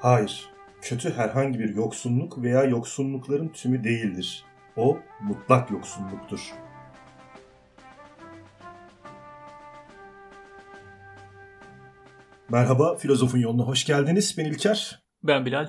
Hayır, kötü herhangi bir yoksunluk veya yoksunlukların tümü değildir. O mutlak yoksunluktur. Merhaba, Filozofun Yoluna hoş geldiniz. Ben İlker. Ben Bilal.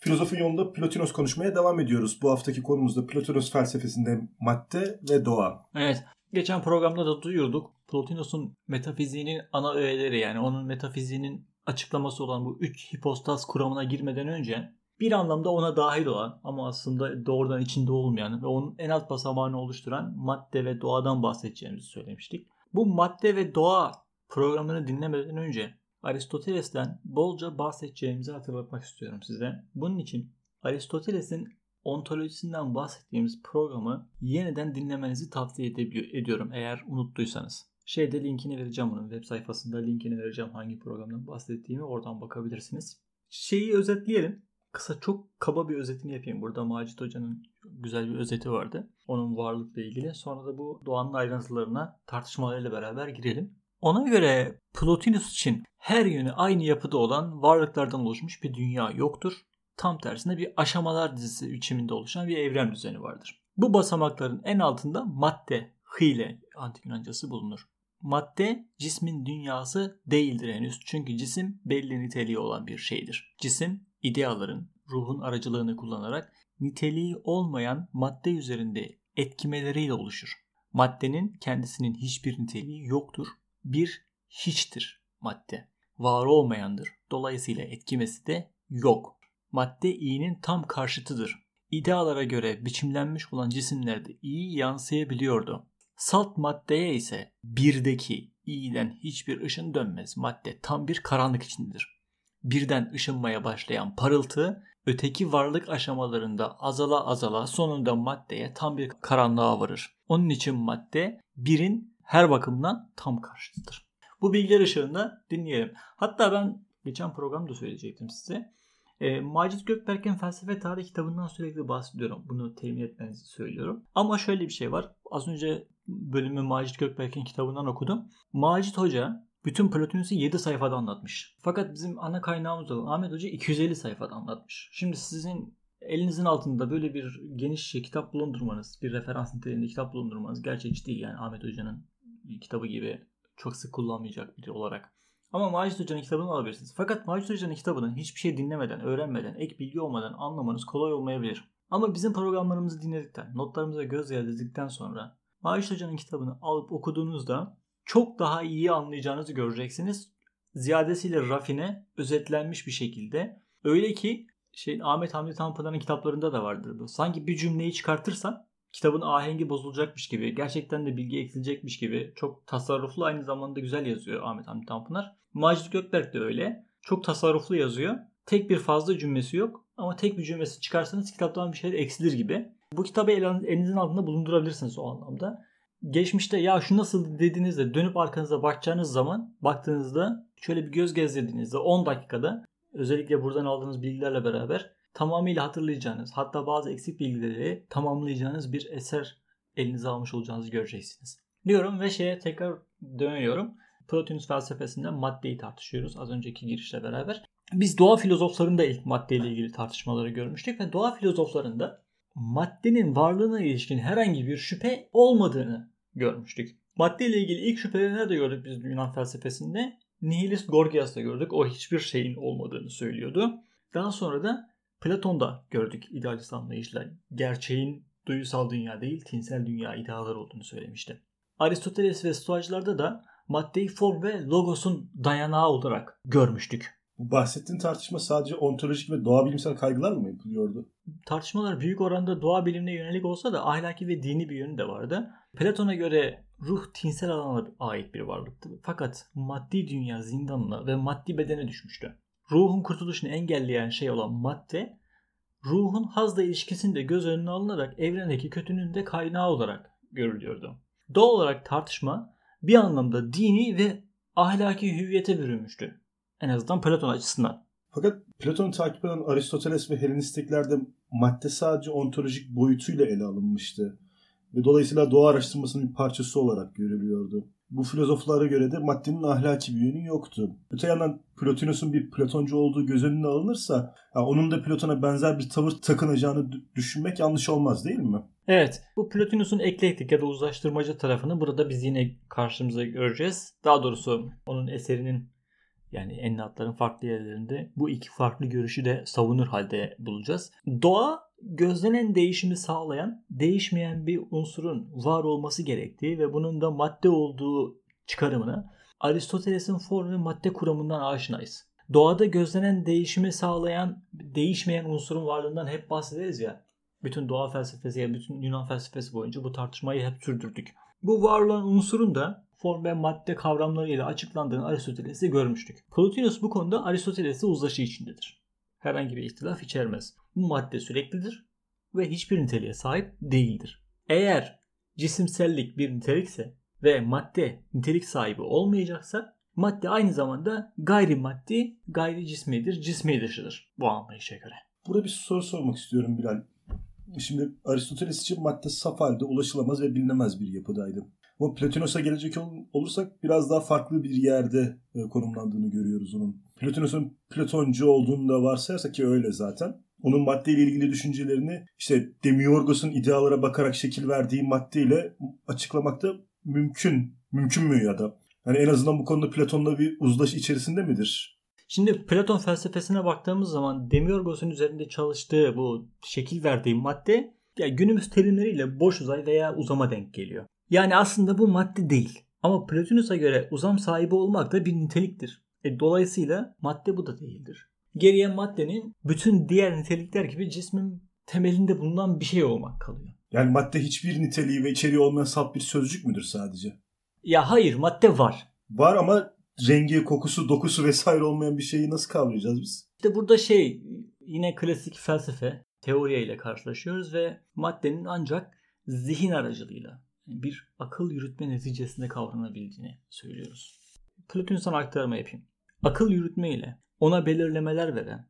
Filozofun Yolunda Plotinos konuşmaya devam ediyoruz. Bu haftaki konumuz da Plotinos felsefesinde madde ve doğa. Evet, geçen programda da duyurduk. Plotinos'un metafiziğinin ana öğeleri yani onun metafiziğinin açıklaması olan bu üç hipostas kuramına girmeden önce bir anlamda ona dahil olan ama aslında doğrudan içinde olmayan ve onun en alt basamağını oluşturan madde ve doğadan bahsedeceğimizi söylemiştik. Bu madde ve doğa programını dinlemeden önce Aristoteles'ten bolca bahsedeceğimizi hatırlatmak istiyorum size. Bunun için Aristoteles'in ontolojisinden bahsettiğimiz programı yeniden dinlemenizi tavsiye ediyorum eğer unuttuysanız. Şeyde linkini vereceğim bunun web sayfasında linkini vereceğim hangi programdan bahsettiğimi oradan bakabilirsiniz. Şeyi özetleyelim. Kısa çok kaba bir özetini yapayım. Burada Macit Hoca'nın güzel bir özeti vardı. Onun varlıkla ilgili. Sonra da bu doğanın ayrıntılarına tartışmalarıyla beraber girelim. Ona göre Plotinus için her yönü aynı yapıda olan varlıklardan oluşmuş bir dünya yoktur. Tam tersine bir aşamalar dizisi biçiminde oluşan bir evren düzeni vardır. Bu basamakların en altında madde, hile antik Yunancası bulunur. Madde cismin dünyası değildir henüz. Çünkü cisim belli niteliği olan bir şeydir. Cisim ideaların, ruhun aracılığını kullanarak niteliği olmayan madde üzerinde etkimeleriyle oluşur. Maddenin kendisinin hiçbir niteliği yoktur. Bir hiçtir madde. Var olmayandır. Dolayısıyla etkimesi de yok. Madde iyinin tam karşıtıdır. İdealara göre biçimlenmiş olan cisimlerde iyi yansıyabiliyordu. Salt maddeye ise birdeki iyiden hiçbir ışın dönmez. Madde tam bir karanlık içindedir. Birden ışınmaya başlayan parıltı öteki varlık aşamalarında azala azala sonunda maddeye tam bir karanlığa varır. Onun için madde birin her bakımdan tam karşıtıdır. Bu bilgiler ışığında dinleyelim. Hatta ben geçen programda söyleyecektim size. E, Macit Gökberk'in felsefe tarih kitabından sürekli bahsediyorum. Bunu temin etmenizi söylüyorum. Ama şöyle bir şey var. Az önce bölümü Macit Gökberk'in kitabından okudum. Macit Hoca bütün Plotinus'u 7 sayfada anlatmış. Fakat bizim ana kaynağımız olan Ahmet Hoca 250 sayfada anlatmış. Şimdi sizin elinizin altında böyle bir geniş kitap bulundurmanız, bir referans niteliğinde kitap bulundurmanız gerçekçi değil. Yani Ahmet Hoca'nın kitabı gibi çok sık kullanmayacak biri olarak. Ama Macit Hoca'nın kitabını alabilirsiniz. Fakat Macit Hoca'nın kitabını hiçbir şey dinlemeden, öğrenmeden, ek bilgi olmadan anlamanız kolay olmayabilir. Ama bizim programlarımızı dinledikten, notlarımıza göz yazdikten sonra Macit Hoca'nın kitabını alıp okuduğunuzda çok daha iyi anlayacağınızı göreceksiniz. Ziyadesiyle rafine, özetlenmiş bir şekilde. Öyle ki şey Ahmet Hamdi Tanpınar'ın kitaplarında da vardır bu. Sanki bir cümleyi çıkartırsan kitabın ahengi bozulacakmış gibi, gerçekten de bilgi eksilecekmiş gibi çok tasarruflu aynı zamanda güzel yazıyor Ahmet Hamdi Tanpınar. Macit Gökberk de öyle. Çok tasarruflu yazıyor. Tek bir fazla cümlesi yok ama tek bir cümlesi çıkarsanız kitaptan bir şeyler eksilir gibi. Bu kitabı elinizin altında bulundurabilirsiniz o anlamda. Geçmişte ya şu nasıl dediğinizde dönüp arkanıza bakacağınız zaman baktığınızda şöyle bir göz gezdirdiğinizde 10 dakikada özellikle buradan aldığınız bilgilerle beraber tamamıyla hatırlayacağınız hatta bazı eksik bilgileri tamamlayacağınız bir eser elinize almış olacağınızı göreceksiniz. Diyorum ve şeye tekrar dönüyorum. Plotinus felsefesinde maddeyi tartışıyoruz az önceki girişle beraber. Biz doğa filozoflarında ilk maddeyle ilgili tartışmaları görmüştük ve doğa filozoflarında maddenin varlığına ilişkin herhangi bir şüphe olmadığını görmüştük. Madde ile ilgili ilk şüpheleri nerede gördük biz Yunan felsefesinde? Nihilist Gorgias'ta gördük. O hiçbir şeyin olmadığını söylüyordu. Daha sonra da Platon'da gördük idealist anlayışla gerçeğin duyusal dünya değil tinsel dünya idealar olduğunu söylemişti. Aristoteles ve Stoacılarda da maddeyi form ve logosun dayanağı olarak görmüştük. Bu bahsettiğin tartışma sadece ontolojik ve doğa bilimsel kaygılar mı yapılıyordu? Tartışmalar büyük oranda doğa bilimine yönelik olsa da ahlaki ve dini bir yönü de vardı. Platon'a göre ruh tinsel alana ait bir varlıktı. Fakat maddi dünya zindanına ve maddi bedene düşmüştü ruhun kurtuluşunu engelleyen şey olan madde ruhun hazla ilişkisini de göz önüne alınarak evrendeki kötünün de kaynağı olarak görülüyordu. Doğal olarak tartışma bir anlamda dini ve ahlaki hüviyete bürünmüştü. En azından Platon açısından. Fakat Platon'u takip eden Aristoteles ve Helenistiklerde madde sadece ontolojik boyutuyla ele alınmıştı. Ve dolayısıyla doğa araştırmasının bir parçası olarak görülüyordu. bu filozoflara göre de maddenin ahlaki bir yönü yoktu. Öte yandan Plotinus'un bir Platoncu olduğu göz önüne alınırsa ya onun da Platon'a benzer bir tavır takınacağını düşünmek yanlış olmaz değil mi? Evet. Bu Plotinus'un eklektik ya da uzlaştırmacı tarafını burada biz yine karşımıza göreceğiz. Daha doğrusu onun eserinin yani ennatların farklı yerlerinde bu iki farklı görüşü de savunur halde bulacağız. Doğa gözlenen değişimi sağlayan, değişmeyen bir unsurun var olması gerektiği ve bunun da madde olduğu çıkarımına Aristoteles'in form ve madde kuramından aşinayız. Doğada gözlenen değişimi sağlayan, değişmeyen unsurun varlığından hep bahsederiz ya. Bütün doğa felsefesi ya bütün Yunan felsefesi boyunca bu tartışmayı hep sürdürdük. Bu var olan unsurun da form ve madde kavramlarıyla açıklandığını Aristoteles'te görmüştük. Plotinus bu konuda Aristoteles'e uzlaşı içindedir. Herhangi bir ihtilaf içermez. Bu madde süreklidir ve hiçbir niteliğe sahip değildir. Eğer cisimsellik bir nitelikse ve madde nitelik sahibi olmayacaksa madde aynı zamanda gayrimaddi, gayri cismidir, cismi dışıdır bu anlayışa göre. Burada bir soru sormak istiyorum Bilal. Şimdi Aristoteles için madde saf halde ulaşılamaz ve bilinemez bir yapıdaydı. Ama Platonos'a gelecek olursak biraz daha farklı bir yerde e, konumlandığını görüyoruz onun. Platonos'un Platoncu olduğunu da varsayarsak ki öyle zaten. Onun maddeyle ilgili düşüncelerini işte Demiurgos'un idealara bakarak şekil verdiği maddeyle açıklamak da mümkün. Mümkün mü ya da? Yani en azından bu konuda Platon'la bir uzlaşı içerisinde midir? Şimdi Platon felsefesine baktığımız zaman Demiurgos'un üzerinde çalıştığı bu şekil verdiği madde ya günümüz terimleriyle boş uzay veya uzama denk geliyor. Yani aslında bu madde değil. Ama Plotinus'a göre uzam sahibi olmak da bir niteliktir. E, dolayısıyla madde bu da değildir. Geriye maddenin bütün diğer nitelikler gibi cismin temelinde bulunan bir şey olmak kalıyor. Yani madde hiçbir niteliği ve içeriği olmayan salt bir sözcük müdür sadece? Ya hayır madde var. Var ama rengi, kokusu, dokusu vesaire olmayan bir şeyi nasıl kavrayacağız biz? İşte burada şey yine klasik felsefe teoriye ile karşılaşıyoruz ve maddenin ancak zihin aracılığıyla bir akıl yürütme neticesinde kavranabildiğini söylüyoruz. Platon'dan aktarma yapayım. Akıl yürütme ile ona belirlemeler veren,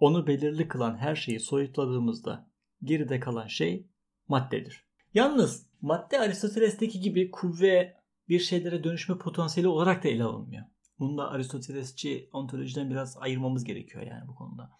onu belirli kılan her şeyi soyutladığımızda geride kalan şey maddedir. Yalnız madde Aristoteles'teki gibi kuvve bir şeylere dönüşme potansiyeli olarak da ele alınmıyor. Bunu da Aristotelesçi ontolojiden biraz ayırmamız gerekiyor yani bu konuda.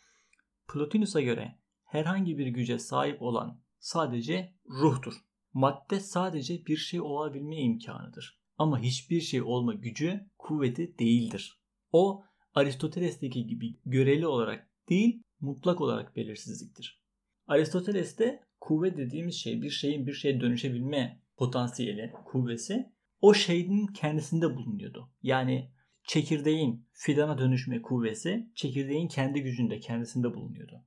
Plotinus'a göre herhangi bir güce sahip olan sadece ruhtur. Madde sadece bir şey olabilme imkanıdır. Ama hiçbir şey olma gücü kuvveti değildir. O Aristoteles'teki gibi göreli olarak değil mutlak olarak belirsizliktir. Aristoteles'te kuvvet dediğimiz şey bir şeyin bir şeye dönüşebilme potansiyeli, kuvvesi o şeyin kendisinde bulunuyordu. Yani çekirdeğin fidana dönüşme kuvvesi çekirdeğin kendi gücünde kendisinde bulunuyordu.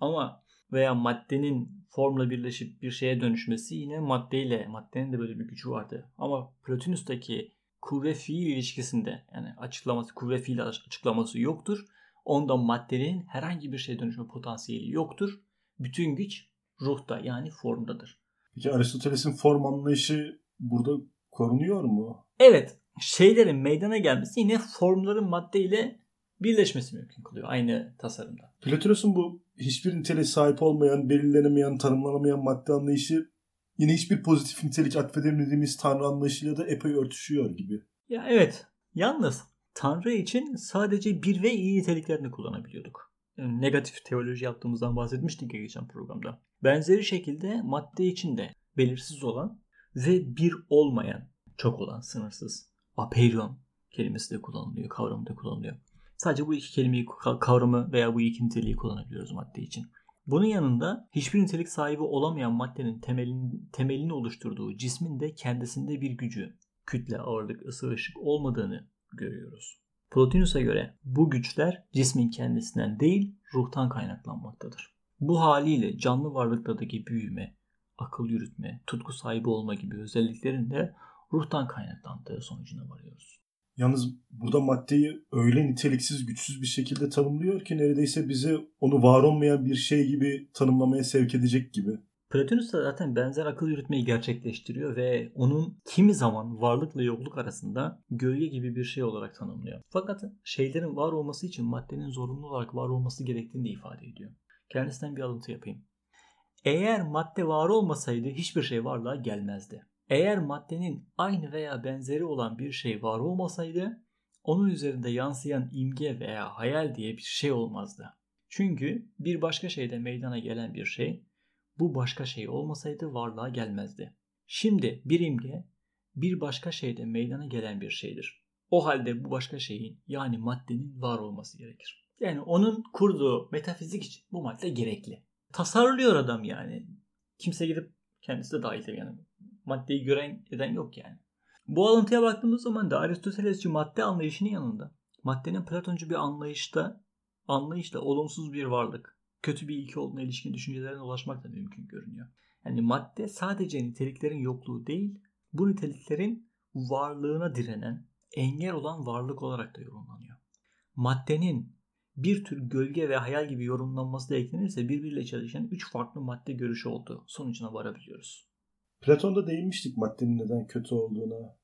Ama veya maddenin formla birleşip bir şeye dönüşmesi yine maddeyle, maddenin de böyle bir gücü vardı. Ama Plotinus'taki kuvve fiil ilişkisinde yani açıklaması, kuvve fiil açıklaması yoktur. Onda maddenin herhangi bir şeye dönüşme potansiyeli yoktur. Bütün güç ruhta yani formdadır. Peki Aristoteles'in form anlayışı burada korunuyor mu? Evet. Şeylerin meydana gelmesi yine formların maddeyle birleşmesi mümkün kılıyor aynı tasarımda. Platonus'un bu hiçbir niteliğe sahip olmayan, belirlenemeyen, tanımlanamayan madde anlayışı yine hiçbir pozitif nitelik atfedemediğimiz tanrı anlayışıyla da epey örtüşüyor gibi. Ya evet. Yalnız tanrı için sadece bir ve iyi niteliklerini kullanabiliyorduk. Yani negatif teoloji yaptığımızdan bahsetmiştik geçen programda. Benzeri şekilde madde için de belirsiz olan ve bir olmayan, çok olan, sınırsız. Apeiron kelimesi de kullanılıyor, kavramı da kullanılıyor. Sadece bu iki kelimeyi kavramı veya bu iki niteliği kullanabiliyoruz madde için. Bunun yanında hiçbir nitelik sahibi olamayan maddenin temelin, temelini oluşturduğu cismin de kendisinde bir gücü, kütle, ağırlık, ısı, ışık olmadığını görüyoruz. Plotinus'a göre bu güçler cismin kendisinden değil ruhtan kaynaklanmaktadır. Bu haliyle canlı varlıklardaki büyüme, akıl yürütme, tutku sahibi olma gibi özelliklerin de ruhtan kaynaklandığı sonucuna varıyoruz. Yalnız burada maddeyi öyle niteliksiz, güçsüz bir şekilde tanımlıyor ki neredeyse bize onu var olmayan bir şey gibi tanımlamaya sevk edecek gibi. Platonus da zaten benzer akıl yürütmeyi gerçekleştiriyor ve onun kimi zaman varlıkla yokluk arasında gölge gibi bir şey olarak tanımlıyor. Fakat şeylerin var olması için maddenin zorunlu olarak var olması gerektiğini de ifade ediyor. Kendisinden bir alıntı yapayım. Eğer madde var olmasaydı hiçbir şey varlığa gelmezdi. Eğer maddenin aynı veya benzeri olan bir şey var olmasaydı onun üzerinde yansıyan imge veya hayal diye bir şey olmazdı. Çünkü bir başka şeyde meydana gelen bir şey bu başka şey olmasaydı varlığa gelmezdi. Şimdi bir imge bir başka şeyde meydana gelen bir şeydir. O halde bu başka şeyin yani maddenin var olması gerekir. Yani onun kurduğu metafizik için bu madde gerekli. Tasarlıyor adam yani. Kimse gidip kendisi de dahil yani. Maddeyi gören eden yok yani. Bu alıntıya baktığımız zaman da Aristotelesçi madde anlayışının yanında maddenin Platoncu bir anlayışta anlayışla olumsuz bir varlık, kötü bir ilke olduğuna ilişkin düşüncelerine ulaşmak da mümkün görünüyor. Yani madde sadece niteliklerin yokluğu değil, bu niteliklerin varlığına direnen, engel olan varlık olarak da yorumlanıyor. Maddenin bir tür gölge ve hayal gibi yorumlanması da eklenirse birbiriyle çalışan üç farklı madde görüşü olduğu sonucuna varabiliyoruz. Platon'da değinmiştik maddenin neden kötü olduğuna.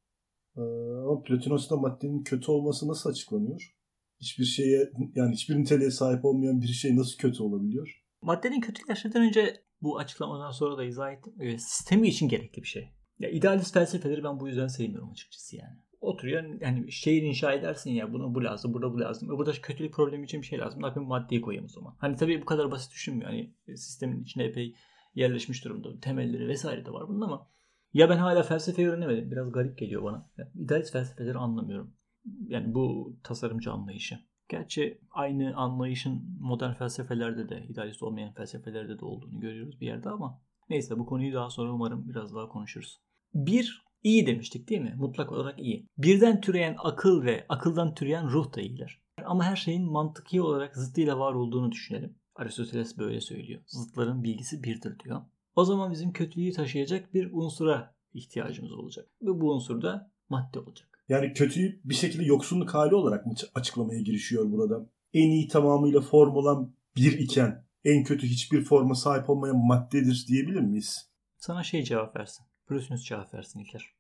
Ee, ama Platonos'ta maddenin kötü olması nasıl açıklanıyor? Hiçbir şeye yani hiçbir niteliğe sahip olmayan bir şey nasıl kötü olabiliyor? Maddenin kötüleşmeden önce bu açıklamadan sonra da izah ettim. Evet, sistemi için gerekli bir şey. Ya idealist felsefeleri ben bu yüzden sevmiyorum açıkçası yani. Oturuyor yani şehir inşa edersin ya buna bu lazım, burada bu lazım. Ve burada kötülük problemi için bir şey lazım. Ne yapayım maddeyi koyayım o zaman. Hani tabii bu kadar basit düşünmüyor. Hani sistemin içine epey yerleşmiş durumda. Temelleri vesaire de var bunun ama ya ben hala felsefeyi öğrenemedim. Biraz garip geliyor bana. Yani idealist felsefeleri anlamıyorum. Yani bu tasarımcı anlayışı. Gerçi aynı anlayışın modern felsefelerde de, idealist olmayan felsefelerde de olduğunu görüyoruz bir yerde ama neyse bu konuyu daha sonra umarım biraz daha konuşuruz. Bir, iyi demiştik değil mi? Mutlak olarak iyi. Birden türeyen akıl ve akıldan türeyen ruh da iyiler. Ama her şeyin mantıki olarak zıttıyla var olduğunu düşünelim. Aristoteles böyle söylüyor. Zıtların bilgisi birdir diyor. O zaman bizim kötülüğü taşıyacak bir unsura ihtiyacımız olacak. Ve bu unsur da madde olacak. Yani kötüyü bir şekilde yoksunluk hali olarak mı açıklamaya girişiyor burada? En iyi tamamıyla form olan bir iken en kötü hiçbir forma sahip olmayan maddedir diyebilir miyiz? Sana şey cevap versin. Plotinus cevap versin İlker.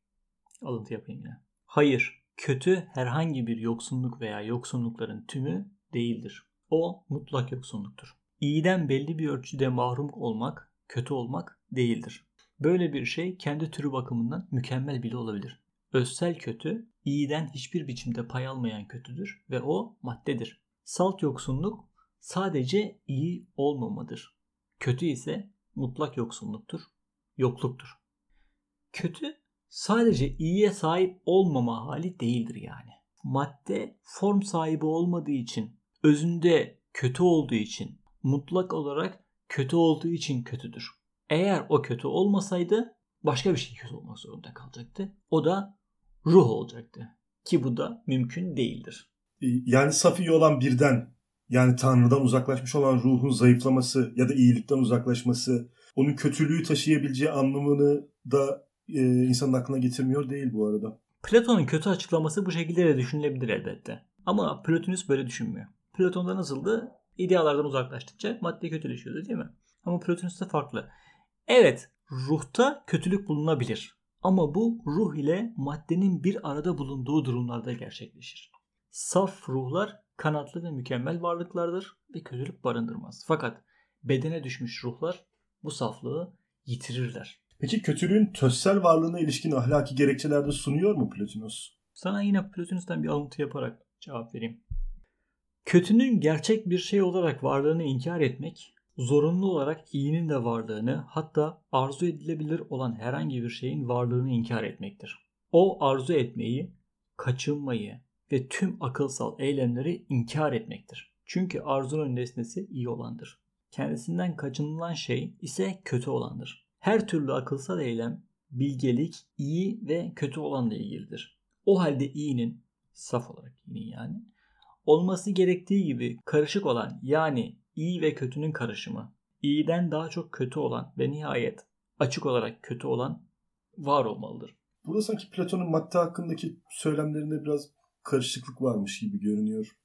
Alıntı yapayım yine. Hayır, kötü herhangi bir yoksunluk veya yoksunlukların tümü değildir. O mutlak yoksunluktur. İyiden belli bir ölçüde mahrum olmak, kötü olmak değildir. Böyle bir şey kendi türü bakımından mükemmel bile olabilir. Özsel kötü, iyiden hiçbir biçimde pay almayan kötüdür ve o maddedir. Salt yoksunluk sadece iyi olmamadır. Kötü ise mutlak yoksunluktur, yokluktur. Kötü sadece iyiye sahip olmama hali değildir yani. Madde form sahibi olmadığı için, özünde kötü olduğu için, mutlak olarak kötü olduğu için kötüdür. Eğer o kötü olmasaydı başka bir şey kötü olmak zorunda kalacaktı. O da ruh olacaktı. Ki bu da mümkün değildir. Yani saf iyi olan birden yani Tanrı'dan uzaklaşmış olan ruhun zayıflaması ya da iyilikten uzaklaşması onun kötülüğü taşıyabileceği anlamını da e, insanın aklına getirmiyor değil bu arada. Platon'un kötü açıklaması bu şekilde de düşünülebilir elbette. Ama Plotinus böyle düşünmüyor. Platon'da nasıldı? İdealardan uzaklaştıkça madde kötüleşiyordu değil mi? Ama Plotinus'ta farklı. Evet, ruhta kötülük bulunabilir. Ama bu ruh ile maddenin bir arada bulunduğu durumlarda gerçekleşir. Saf ruhlar kanatlı ve mükemmel varlıklardır ve kötülük barındırmaz. Fakat bedene düşmüş ruhlar bu saflığı yitirirler. Peki kötülüğün tözsel varlığına ilişkin ahlaki gerekçelerde sunuyor mu Plotinus? Sana yine Plotinus'tan bir alıntı yaparak cevap vereyim. Kötünün gerçek bir şey olarak varlığını inkar etmek, zorunlu olarak iyinin de varlığını hatta arzu edilebilir olan herhangi bir şeyin varlığını inkar etmektir. O arzu etmeyi, kaçınmayı ve tüm akılsal eylemleri inkar etmektir. Çünkü arzunun nesnesi iyi olandır. Kendisinden kaçınılan şey ise kötü olandır. Her türlü akılsal eylem, bilgelik, iyi ve kötü olanla ilgilidir. O halde iyinin, saf olarak iyinin yani, olması gerektiği gibi karışık olan yani iyi ve kötünün karışımı, iyiden daha çok kötü olan ve nihayet açık olarak kötü olan var olmalıdır. Burada sanki Platon'un madde hakkındaki söylemlerinde biraz karışıklık varmış gibi görünüyor.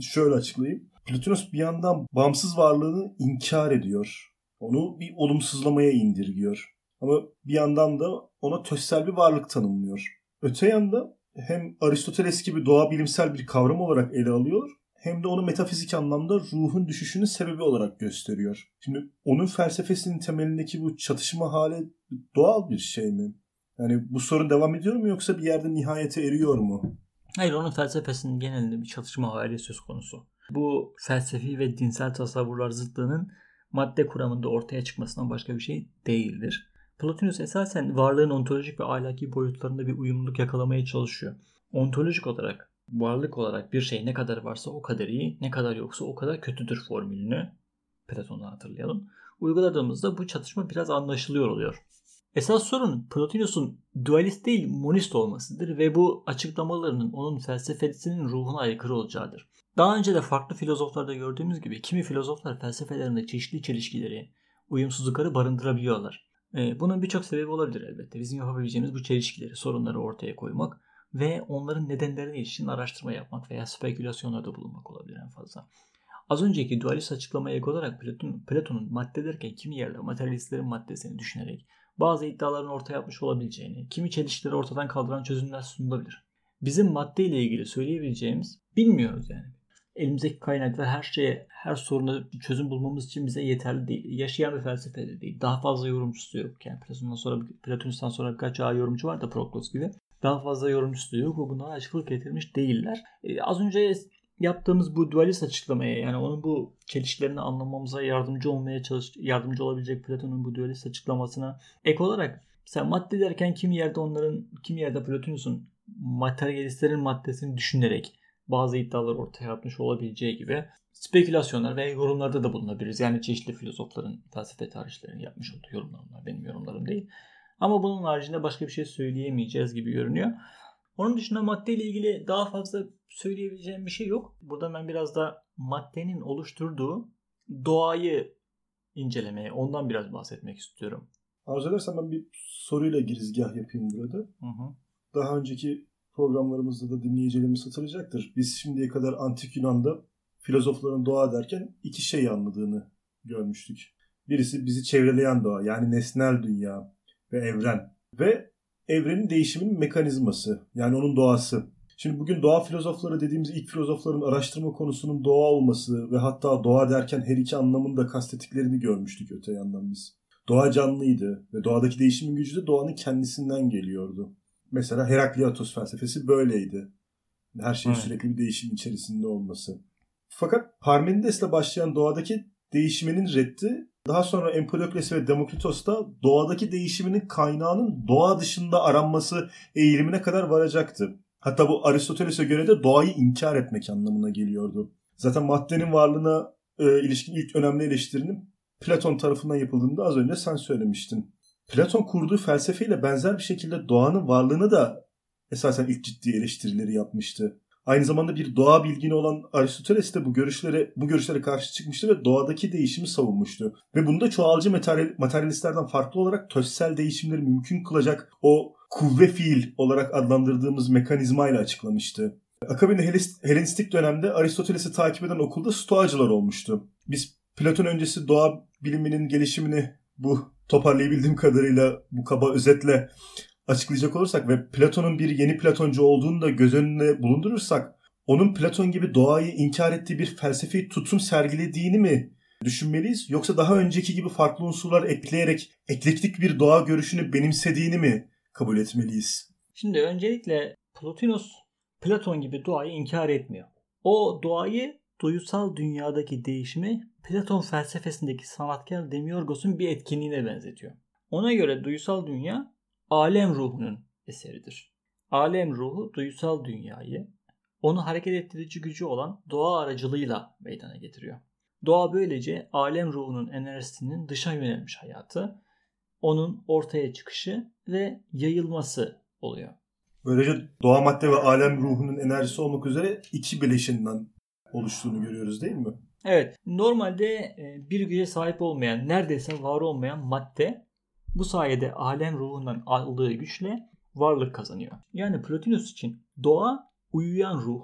Şöyle açıklayayım. Platonus bir yandan bağımsız varlığını inkar ediyor. Onu bir olumsuzlamaya indirgiyor. Ama bir yandan da ona tözsel bir varlık tanımlıyor. Öte yanda hem Aristoteles gibi doğa bilimsel bir kavram olarak ele alıyor hem de onu metafizik anlamda ruhun düşüşünün sebebi olarak gösteriyor. Şimdi onun felsefesinin temelindeki bu çatışma hali doğal bir şey mi? Yani bu sorun devam ediyor mu yoksa bir yerde nihayete eriyor mu? Hayır onun felsefesinin genelinde bir çatışma hali söz konusu. Bu felsefi ve dinsel tasavvurlar zıtlığının madde kuramında ortaya çıkmasından başka bir şey değildir. Plotinus esasen varlığın ontolojik ve ahlaki boyutlarında bir uyumluluk yakalamaya çalışıyor. Ontolojik olarak, varlık olarak bir şey ne kadar varsa o kadar iyi, ne kadar yoksa o kadar kötüdür formülünü Platon'dan hatırlayalım. Uyguladığımızda bu çatışma biraz anlaşılıyor oluyor. Esas sorun Plotinus'un dualist değil monist olmasıdır ve bu açıklamalarının onun felsefesinin ruhuna aykırı olacağıdır. Daha önce de farklı filozoflarda gördüğümüz gibi kimi filozoflar felsefelerinde çeşitli çelişkileri, uyumsuzlukları barındırabiliyorlar. Ee, bunun birçok sebebi olabilir elbette. Bizim yapabileceğimiz bu çelişkileri, sorunları ortaya koymak ve onların nedenlerine ilişkin araştırma yapmak veya spekülasyonlarda bulunmak olabilir en fazla. Az önceki dualist açıklamaya ek olarak Platon, Platon'un madde derken kimi yerde materyalistlerin maddesini düşünerek bazı iddiaların ortaya atmış olabileceğini, kimi çelişkileri ortadan kaldıran çözümler sunulabilir. Bizim madde ile ilgili söyleyebileceğimiz bilmiyoruz yani. Elimizdeki kaynaklar her şeye, her soruna çözüm bulmamız için bize yeterli değil. Yaşayan bir felsefe de değil. Daha fazla yorumcusu yok. Yani Platon'dan sonra, Platon'dan sonra birkaç daha yorumcu var da Proklos gibi. Daha fazla yorumcusu yok. O bunlara açıklık getirmiş değiller. Ee, az önce yaptığımız bu dualist açıklamaya yani onun bu çelişkilerini anlamamıza yardımcı olmaya çalış yardımcı olabilecek Platon'un bu dualist açıklamasına ek olarak sen madde derken kimi yerde onların kimi yerde Platonus'un materyalistlerin maddesini düşünerek bazı iddialar ortaya atmış olabileceği gibi spekülasyonlar ve yorumlarda da bulunabiliriz. Yani çeşitli filozofların felsefe tarihçilerinin yapmış olduğu yorumlar bunlar. Benim yorumlarım değil. Ama bunun haricinde başka bir şey söyleyemeyeceğiz gibi görünüyor. Onun dışında maddeyle ilgili daha fazla söyleyebileceğim bir şey yok. Burada ben biraz da maddenin oluşturduğu doğayı incelemeye, ondan biraz bahsetmek istiyorum. Arzu edersen ben bir soruyla girizgah yapayım burada. Hı hı. Daha önceki programlarımızda da dinleyicilerimiz hatırlayacaktır. Biz şimdiye kadar antik Yunan'da filozofların doğa derken iki şey anladığını görmüştük. Birisi bizi çevreleyen doğa yani nesnel dünya ve evren ve evrenin değişiminin mekanizması yani onun doğası. Şimdi bugün doğa filozofları dediğimiz ilk filozofların araştırma konusunun doğa olması ve hatta doğa derken her iki anlamında kastettiklerini görmüştük öte yandan biz. Doğa canlıydı ve doğadaki değişimin gücü de doğanın kendisinden geliyordu. Mesela Herakliatos felsefesi böyleydi. Her şeyin evet. sürekli bir değişim içerisinde olması. Fakat Parmenides'le başlayan doğadaki değişiminin reddi daha sonra Empedokles ve Demokritos da doğadaki değişiminin kaynağının doğa dışında aranması eğilimine kadar varacaktı. Hatta bu Aristoteles'e göre de doğayı inkar etmek anlamına geliyordu. Zaten maddenin varlığına e, ilişkin ilk önemli eleştirinin Platon tarafından yapıldığını da az önce sen söylemiştin. Platon kurduğu felsefeyle benzer bir şekilde doğanın varlığını da esasen ilk ciddi eleştirileri yapmıştı. Aynı zamanda bir doğa bilgini olan Aristoteles de bu görüşlere bu görüşlere karşı çıkmıştı ve doğadaki değişimi savunmuştu. Ve bunu da çoğalcı materyal, materyalistlerden farklı olarak tözsel değişimleri mümkün kılacak o kuvve fiil olarak adlandırdığımız mekanizmayla açıklamıştı. Akabinde Helenistik dönemde Aristoteles'i takip eden okulda stoacılar olmuştu. Biz Platon öncesi doğa biliminin gelişimini bu toparlayabildiğim kadarıyla bu kaba özetle açıklayacak olursak ve Platon'un bir yeni Platoncu olduğunu da göz önüne bulundurursak onun Platon gibi doğayı inkar ettiği bir felsefi tutum sergilediğini mi düşünmeliyiz yoksa daha önceki gibi farklı unsurlar ekleyerek eklektik bir doğa görüşünü benimsediğini mi kabul etmeliyiz? Şimdi öncelikle Plotinus Platon gibi doğayı inkar etmiyor. O doğayı duysal dünyadaki değişimi Platon felsefesindeki sanatkar Demiorgos'un bir etkinliğine benzetiyor. Ona göre duysal dünya alem ruhunun eseridir. Alem ruhu duysal dünyayı onu hareket ettirici gücü olan doğa aracılığıyla meydana getiriyor. Doğa böylece alem ruhunun enerjisinin dışa yönelmiş hayatı, onun ortaya çıkışı ve yayılması oluyor. Böylece doğa madde ve alem ruhunun enerjisi olmak üzere iki bileşinden oluştuğunu görüyoruz değil mi? Evet. Normalde e, bir güce sahip olmayan, neredeyse var olmayan madde bu sayede alem ruhundan aldığı güçle varlık kazanıyor. Yani Plotinus için doğa uyuyan ruh,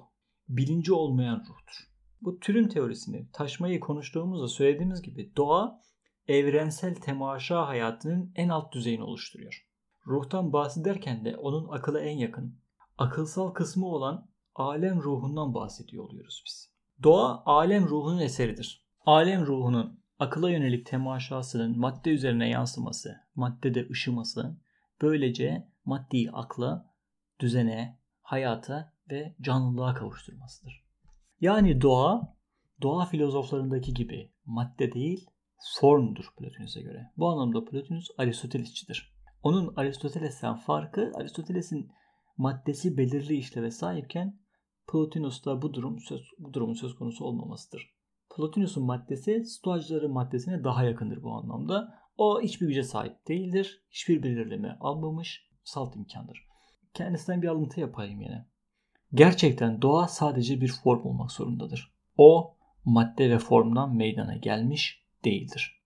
bilinci olmayan ruhtur. Bu türün teorisini taşmayı konuştuğumuzda söylediğimiz gibi doğa evrensel temaşa hayatının en alt düzeyini oluşturuyor. Ruhtan bahsederken de onun akıla en yakın, akılsal kısmı olan alem ruhundan bahsediyor oluyoruz biz. Doğa alem ruhunun eseridir. Alem ruhunun akıla yönelik temaşasının madde üzerine yansıması, maddede ışıması böylece maddi akla, düzene, hayata ve canlılığa kavuşturmasıdır. Yani doğa, doğa filozoflarındaki gibi madde değil, formdur Plotinus'a göre. Bu anlamda Plotinus Aristotelesçidir. Onun Aristoteles'ten farkı Aristoteles'in maddesi belirli işleve sahipken Plotinus'ta bu durum söz, bu durumun söz konusu olmamasıdır. Plotinus'un maddesi Stoacıların maddesine daha yakındır bu anlamda. O hiçbir güce sahip değildir. Hiçbir belirleme almamış. Salt imkandır. Kendisinden bir alıntı yapayım yine. Gerçekten doğa sadece bir form olmak zorundadır. O madde ve formdan meydana gelmiş değildir.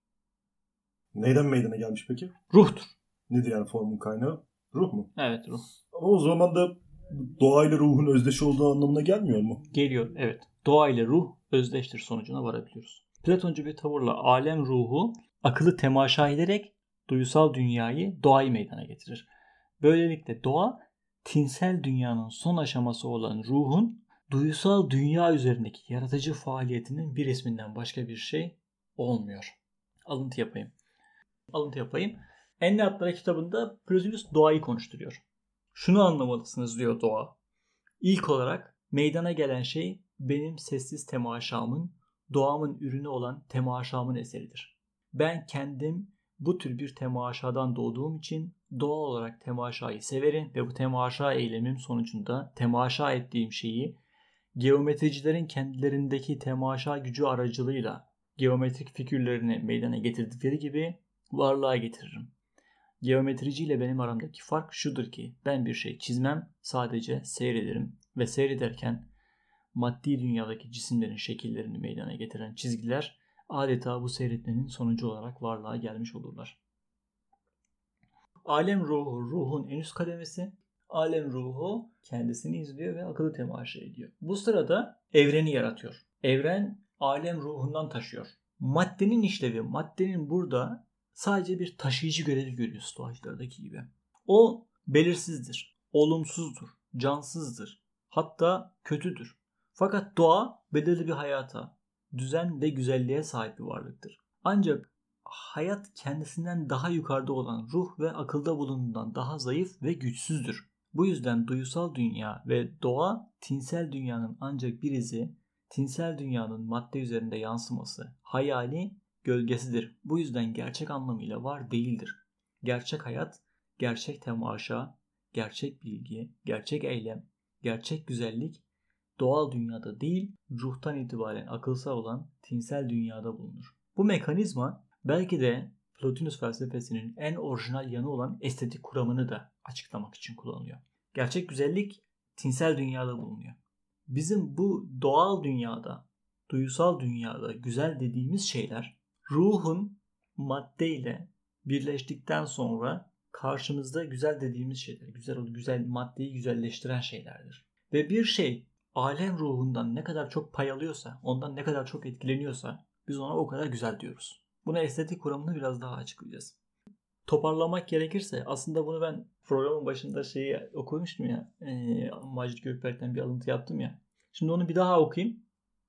Neyden meydana gelmiş peki? Ruhtur. Nedir yani formun kaynağı? Ruh mu? Evet ruh. Ama o zaman da doğayla ruhun özdeş olduğu anlamına gelmiyor mu? Geliyor evet. Doğa ile ruh özdeştir sonucuna varabiliyoruz. Platoncu bir tavırla alem ruhu akıllı temaşa ederek duysal dünyayı doğayı meydana getirir. Böylelikle doğa tinsel dünyanın son aşaması olan ruhun duysal dünya üzerindeki yaratıcı faaliyetinin bir isminden başka bir şey olmuyor. Alıntı yapayım. Alıntı yapayım. Enli Atlara kitabında Plotinus doğayı konuşturuyor. Şunu anlamalısınız diyor doğa. İlk olarak meydana gelen şey benim sessiz temaşamın, doğamın ürünü olan temaşamın eseridir. Ben kendim bu tür bir temaşadan doğduğum için doğal olarak temaşayı severim ve bu temaşa eylemim sonucunda temaşa ettiğim şeyi geometricilerin kendilerindeki temaşa gücü aracılığıyla geometrik figürlerini meydana getirdikleri gibi varlığa getiririm. Geometrici ile benim aramdaki fark şudur ki ben bir şey çizmem sadece seyrederim ve seyrederken maddi dünyadaki cisimlerin şekillerini meydana getiren çizgiler adeta bu seyretmenin sonucu olarak varlığa gelmiş olurlar. Alem ruhu ruhun en üst kademesi. Alem ruhu kendisini izliyor ve akıllı temaşa ediyor. Bu sırada evreni yaratıyor. Evren alem ruhundan taşıyor. Maddenin işlevi, maddenin burada sadece bir taşıyıcı görevi görüyor stoacılardaki gibi. O belirsizdir, olumsuzdur, cansızdır, hatta kötüdür. Fakat doğa belirli bir hayata, düzen ve güzelliğe sahip bir varlıktır. Ancak hayat kendisinden daha yukarıda olan ruh ve akılda bulunduğundan daha zayıf ve güçsüzdür. Bu yüzden duysal dünya ve doğa tinsel dünyanın ancak bir izi, tinsel dünyanın madde üzerinde yansıması, hayali gölgesidir. Bu yüzden gerçek anlamıyla var değildir. Gerçek hayat, gerçek temaşa, gerçek bilgi, gerçek eylem, gerçek güzellik doğal dünyada değil, ruhtan itibaren akılsal olan tinsel dünyada bulunur. Bu mekanizma belki de Plotinus felsefesinin en orijinal yanı olan estetik kuramını da açıklamak için kullanılıyor. Gerçek güzellik tinsel dünyada bulunuyor. Bizim bu doğal dünyada, duysal dünyada güzel dediğimiz şeyler ruhun maddeyle birleştikten sonra karşımızda güzel dediğimiz şeyler, güzel güzel maddeyi güzelleştiren şeylerdir. Ve bir şey alem ruhundan ne kadar çok pay alıyorsa, ondan ne kadar çok etkileniyorsa biz ona o kadar güzel diyoruz. Buna estetik kuramını biraz daha açıklayacağız. Toparlamak gerekirse aslında bunu ben programın başında şeyi okumuştum ya. E, Macit Gökberk'ten bir alıntı yaptım ya. Şimdi onu bir daha okuyayım.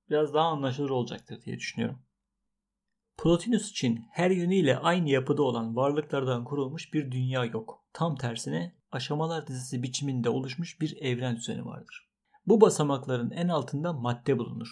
Biraz daha anlaşılır olacaktır diye düşünüyorum. Plotinus için her yönüyle aynı yapıda olan varlıklardan kurulmuş bir dünya yok. Tam tersine aşamalar dizisi biçiminde oluşmuş bir evren düzeni vardır. Bu basamakların en altında madde bulunur.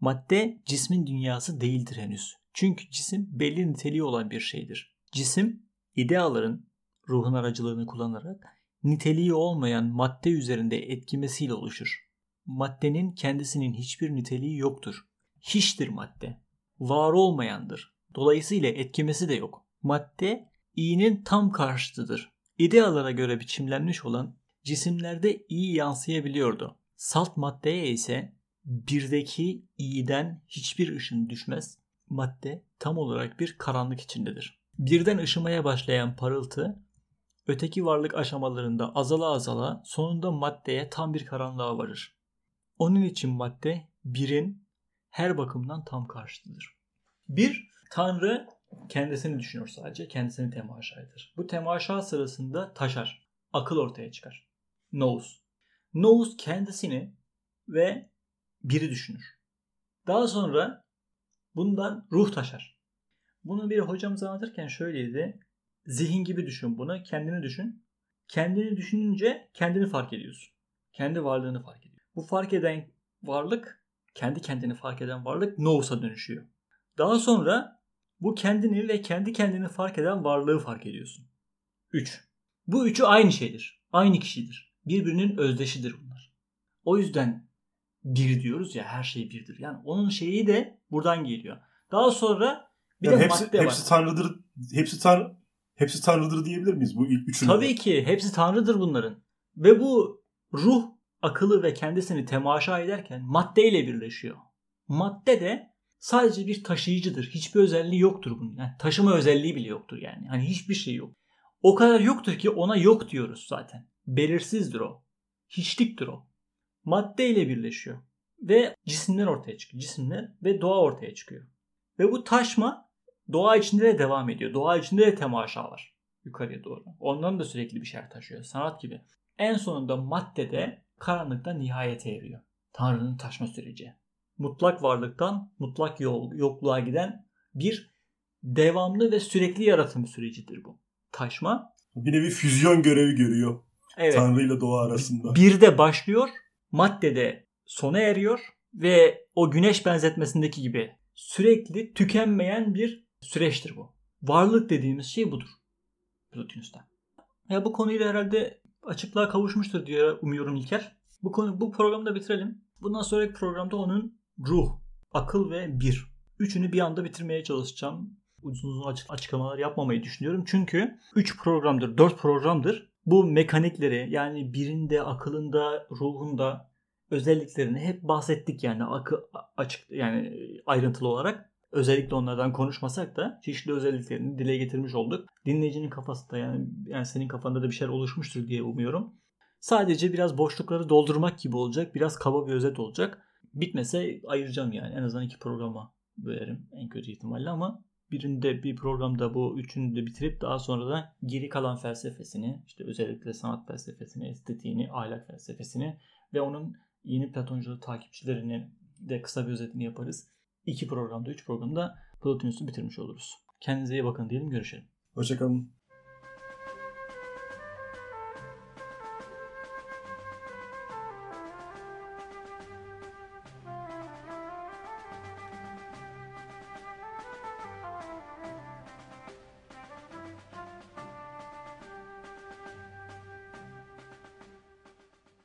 Madde cismin dünyası değildir henüz. Çünkü cisim belli niteliği olan bir şeydir. Cisim ideaların ruhun aracılığını kullanarak niteliği olmayan madde üzerinde etkimesiyle oluşur. Maddenin kendisinin hiçbir niteliği yoktur. Hiçtir madde. Var olmayandır. Dolayısıyla etkimesi de yok. Madde iyinin tam karşıtıdır. İdealara göre biçimlenmiş olan cisimlerde iyi yansıyabiliyordu. Salt maddeye ise birdeki iyiden hiçbir ışın düşmez. Madde tam olarak bir karanlık içindedir. Birden ışımaya başlayan parıltı öteki varlık aşamalarında azala azala sonunda maddeye tam bir karanlığa varır. Onun için madde birin her bakımdan tam karşıtıdır. Bir, Tanrı kendisini düşünür sadece, kendisini temaşa eder. Bu temaşa sırasında taşar, akıl ortaya çıkar. Nous. Nous kendisini ve biri düşünür. Daha sonra bundan ruh taşar. Bunu bir hocamız anlatırken şöyleydi. Zihin gibi düşün bunu, kendini düşün. kendini düşününce kendini fark ediyorsun. Kendi varlığını fark ediyorsun. Bu fark eden varlık, kendi kendini fark eden varlık nousa dönüşüyor. Daha sonra bu kendini ve kendi kendini fark eden varlığı fark ediyorsun. 3. Bu üçü aynı şeydir. Aynı kişidir. Birbirinin özdeşidir bunlar. O yüzden bir diyoruz ya her şey birdir. Yani onun şeyi de buradan geliyor. Daha sonra bir Yani de hepsi, madde var. hepsi tanrıdır. Hepsi tan hepsi tanrıdır diyebilir miyiz bu ilk üçünü? Tabii ki hepsi tanrıdır bunların. Ve bu ruh akıllı ve kendisini temaşa ederken maddeyle birleşiyor. Madde de sadece bir taşıyıcıdır. Hiçbir özelliği yoktur bunun. Yani taşıma özelliği bile yoktur yani. Hani hiçbir şey yok. O kadar yoktur ki ona yok diyoruz zaten. Belirsizdir o. Hiçliktir o. Maddeyle birleşiyor. Ve cisimler ortaya çıkıyor. Cisimler ve doğa ortaya çıkıyor. Ve bu taşma doğa içinde de devam ediyor. Doğa içinde de temaşa var yukarıya doğru. Ondan da sürekli bir şeyler taşıyor. Sanat gibi. En sonunda maddede karanlıkta nihayete eriyor. Tanrı'nın taşma süreci. Mutlak varlıktan mutlak yokluğa giden bir devamlı ve sürekli yaratım sürecidir bu. Taşma. Bir nevi füzyon görevi görüyor. Evet. Tanrı ile doğa arasında. Bir de başlıyor, maddede sona eriyor ve o güneş benzetmesindeki gibi sürekli tükenmeyen bir süreçtir bu. Varlık dediğimiz şey budur. Plotinus'ta. Ya bu konuyla herhalde açıklığa kavuşmuştur diye umuyorum İlker. Bu konu bu programda bitirelim. Bundan sonraki programda onun ruh, akıl ve bir. Üçünü bir anda bitirmeye çalışacağım. Uzun uzun açık açıklamalar yapmamayı düşünüyorum. Çünkü 3 programdır, 4 programdır bu mekanikleri yani birinde, akılında, ruhunda özelliklerini hep bahsettik yani akı, açık yani ayrıntılı olarak. Özellikle onlardan konuşmasak da çeşitli özelliklerini dile getirmiş olduk. Dinleyicinin kafasında yani, yani senin kafanda da bir şeyler oluşmuştur diye umuyorum. Sadece biraz boşlukları doldurmak gibi olacak. Biraz kaba bir özet olacak. Bitmese ayıracağım yani. En azından iki programa bölerim en kötü ihtimalle ama birinde bir programda bu üçünü de bitirip daha sonra da geri kalan felsefesini işte özellikle sanat felsefesini, estetiğini, ahlak felsefesini ve onun yeni Platonculuk takipçilerini de kısa bir özetini yaparız. İki programda, üç programda Plotinus'u bitirmiş oluruz. Kendinize iyi bakın diyelim. Görüşelim. Hoşçakalın.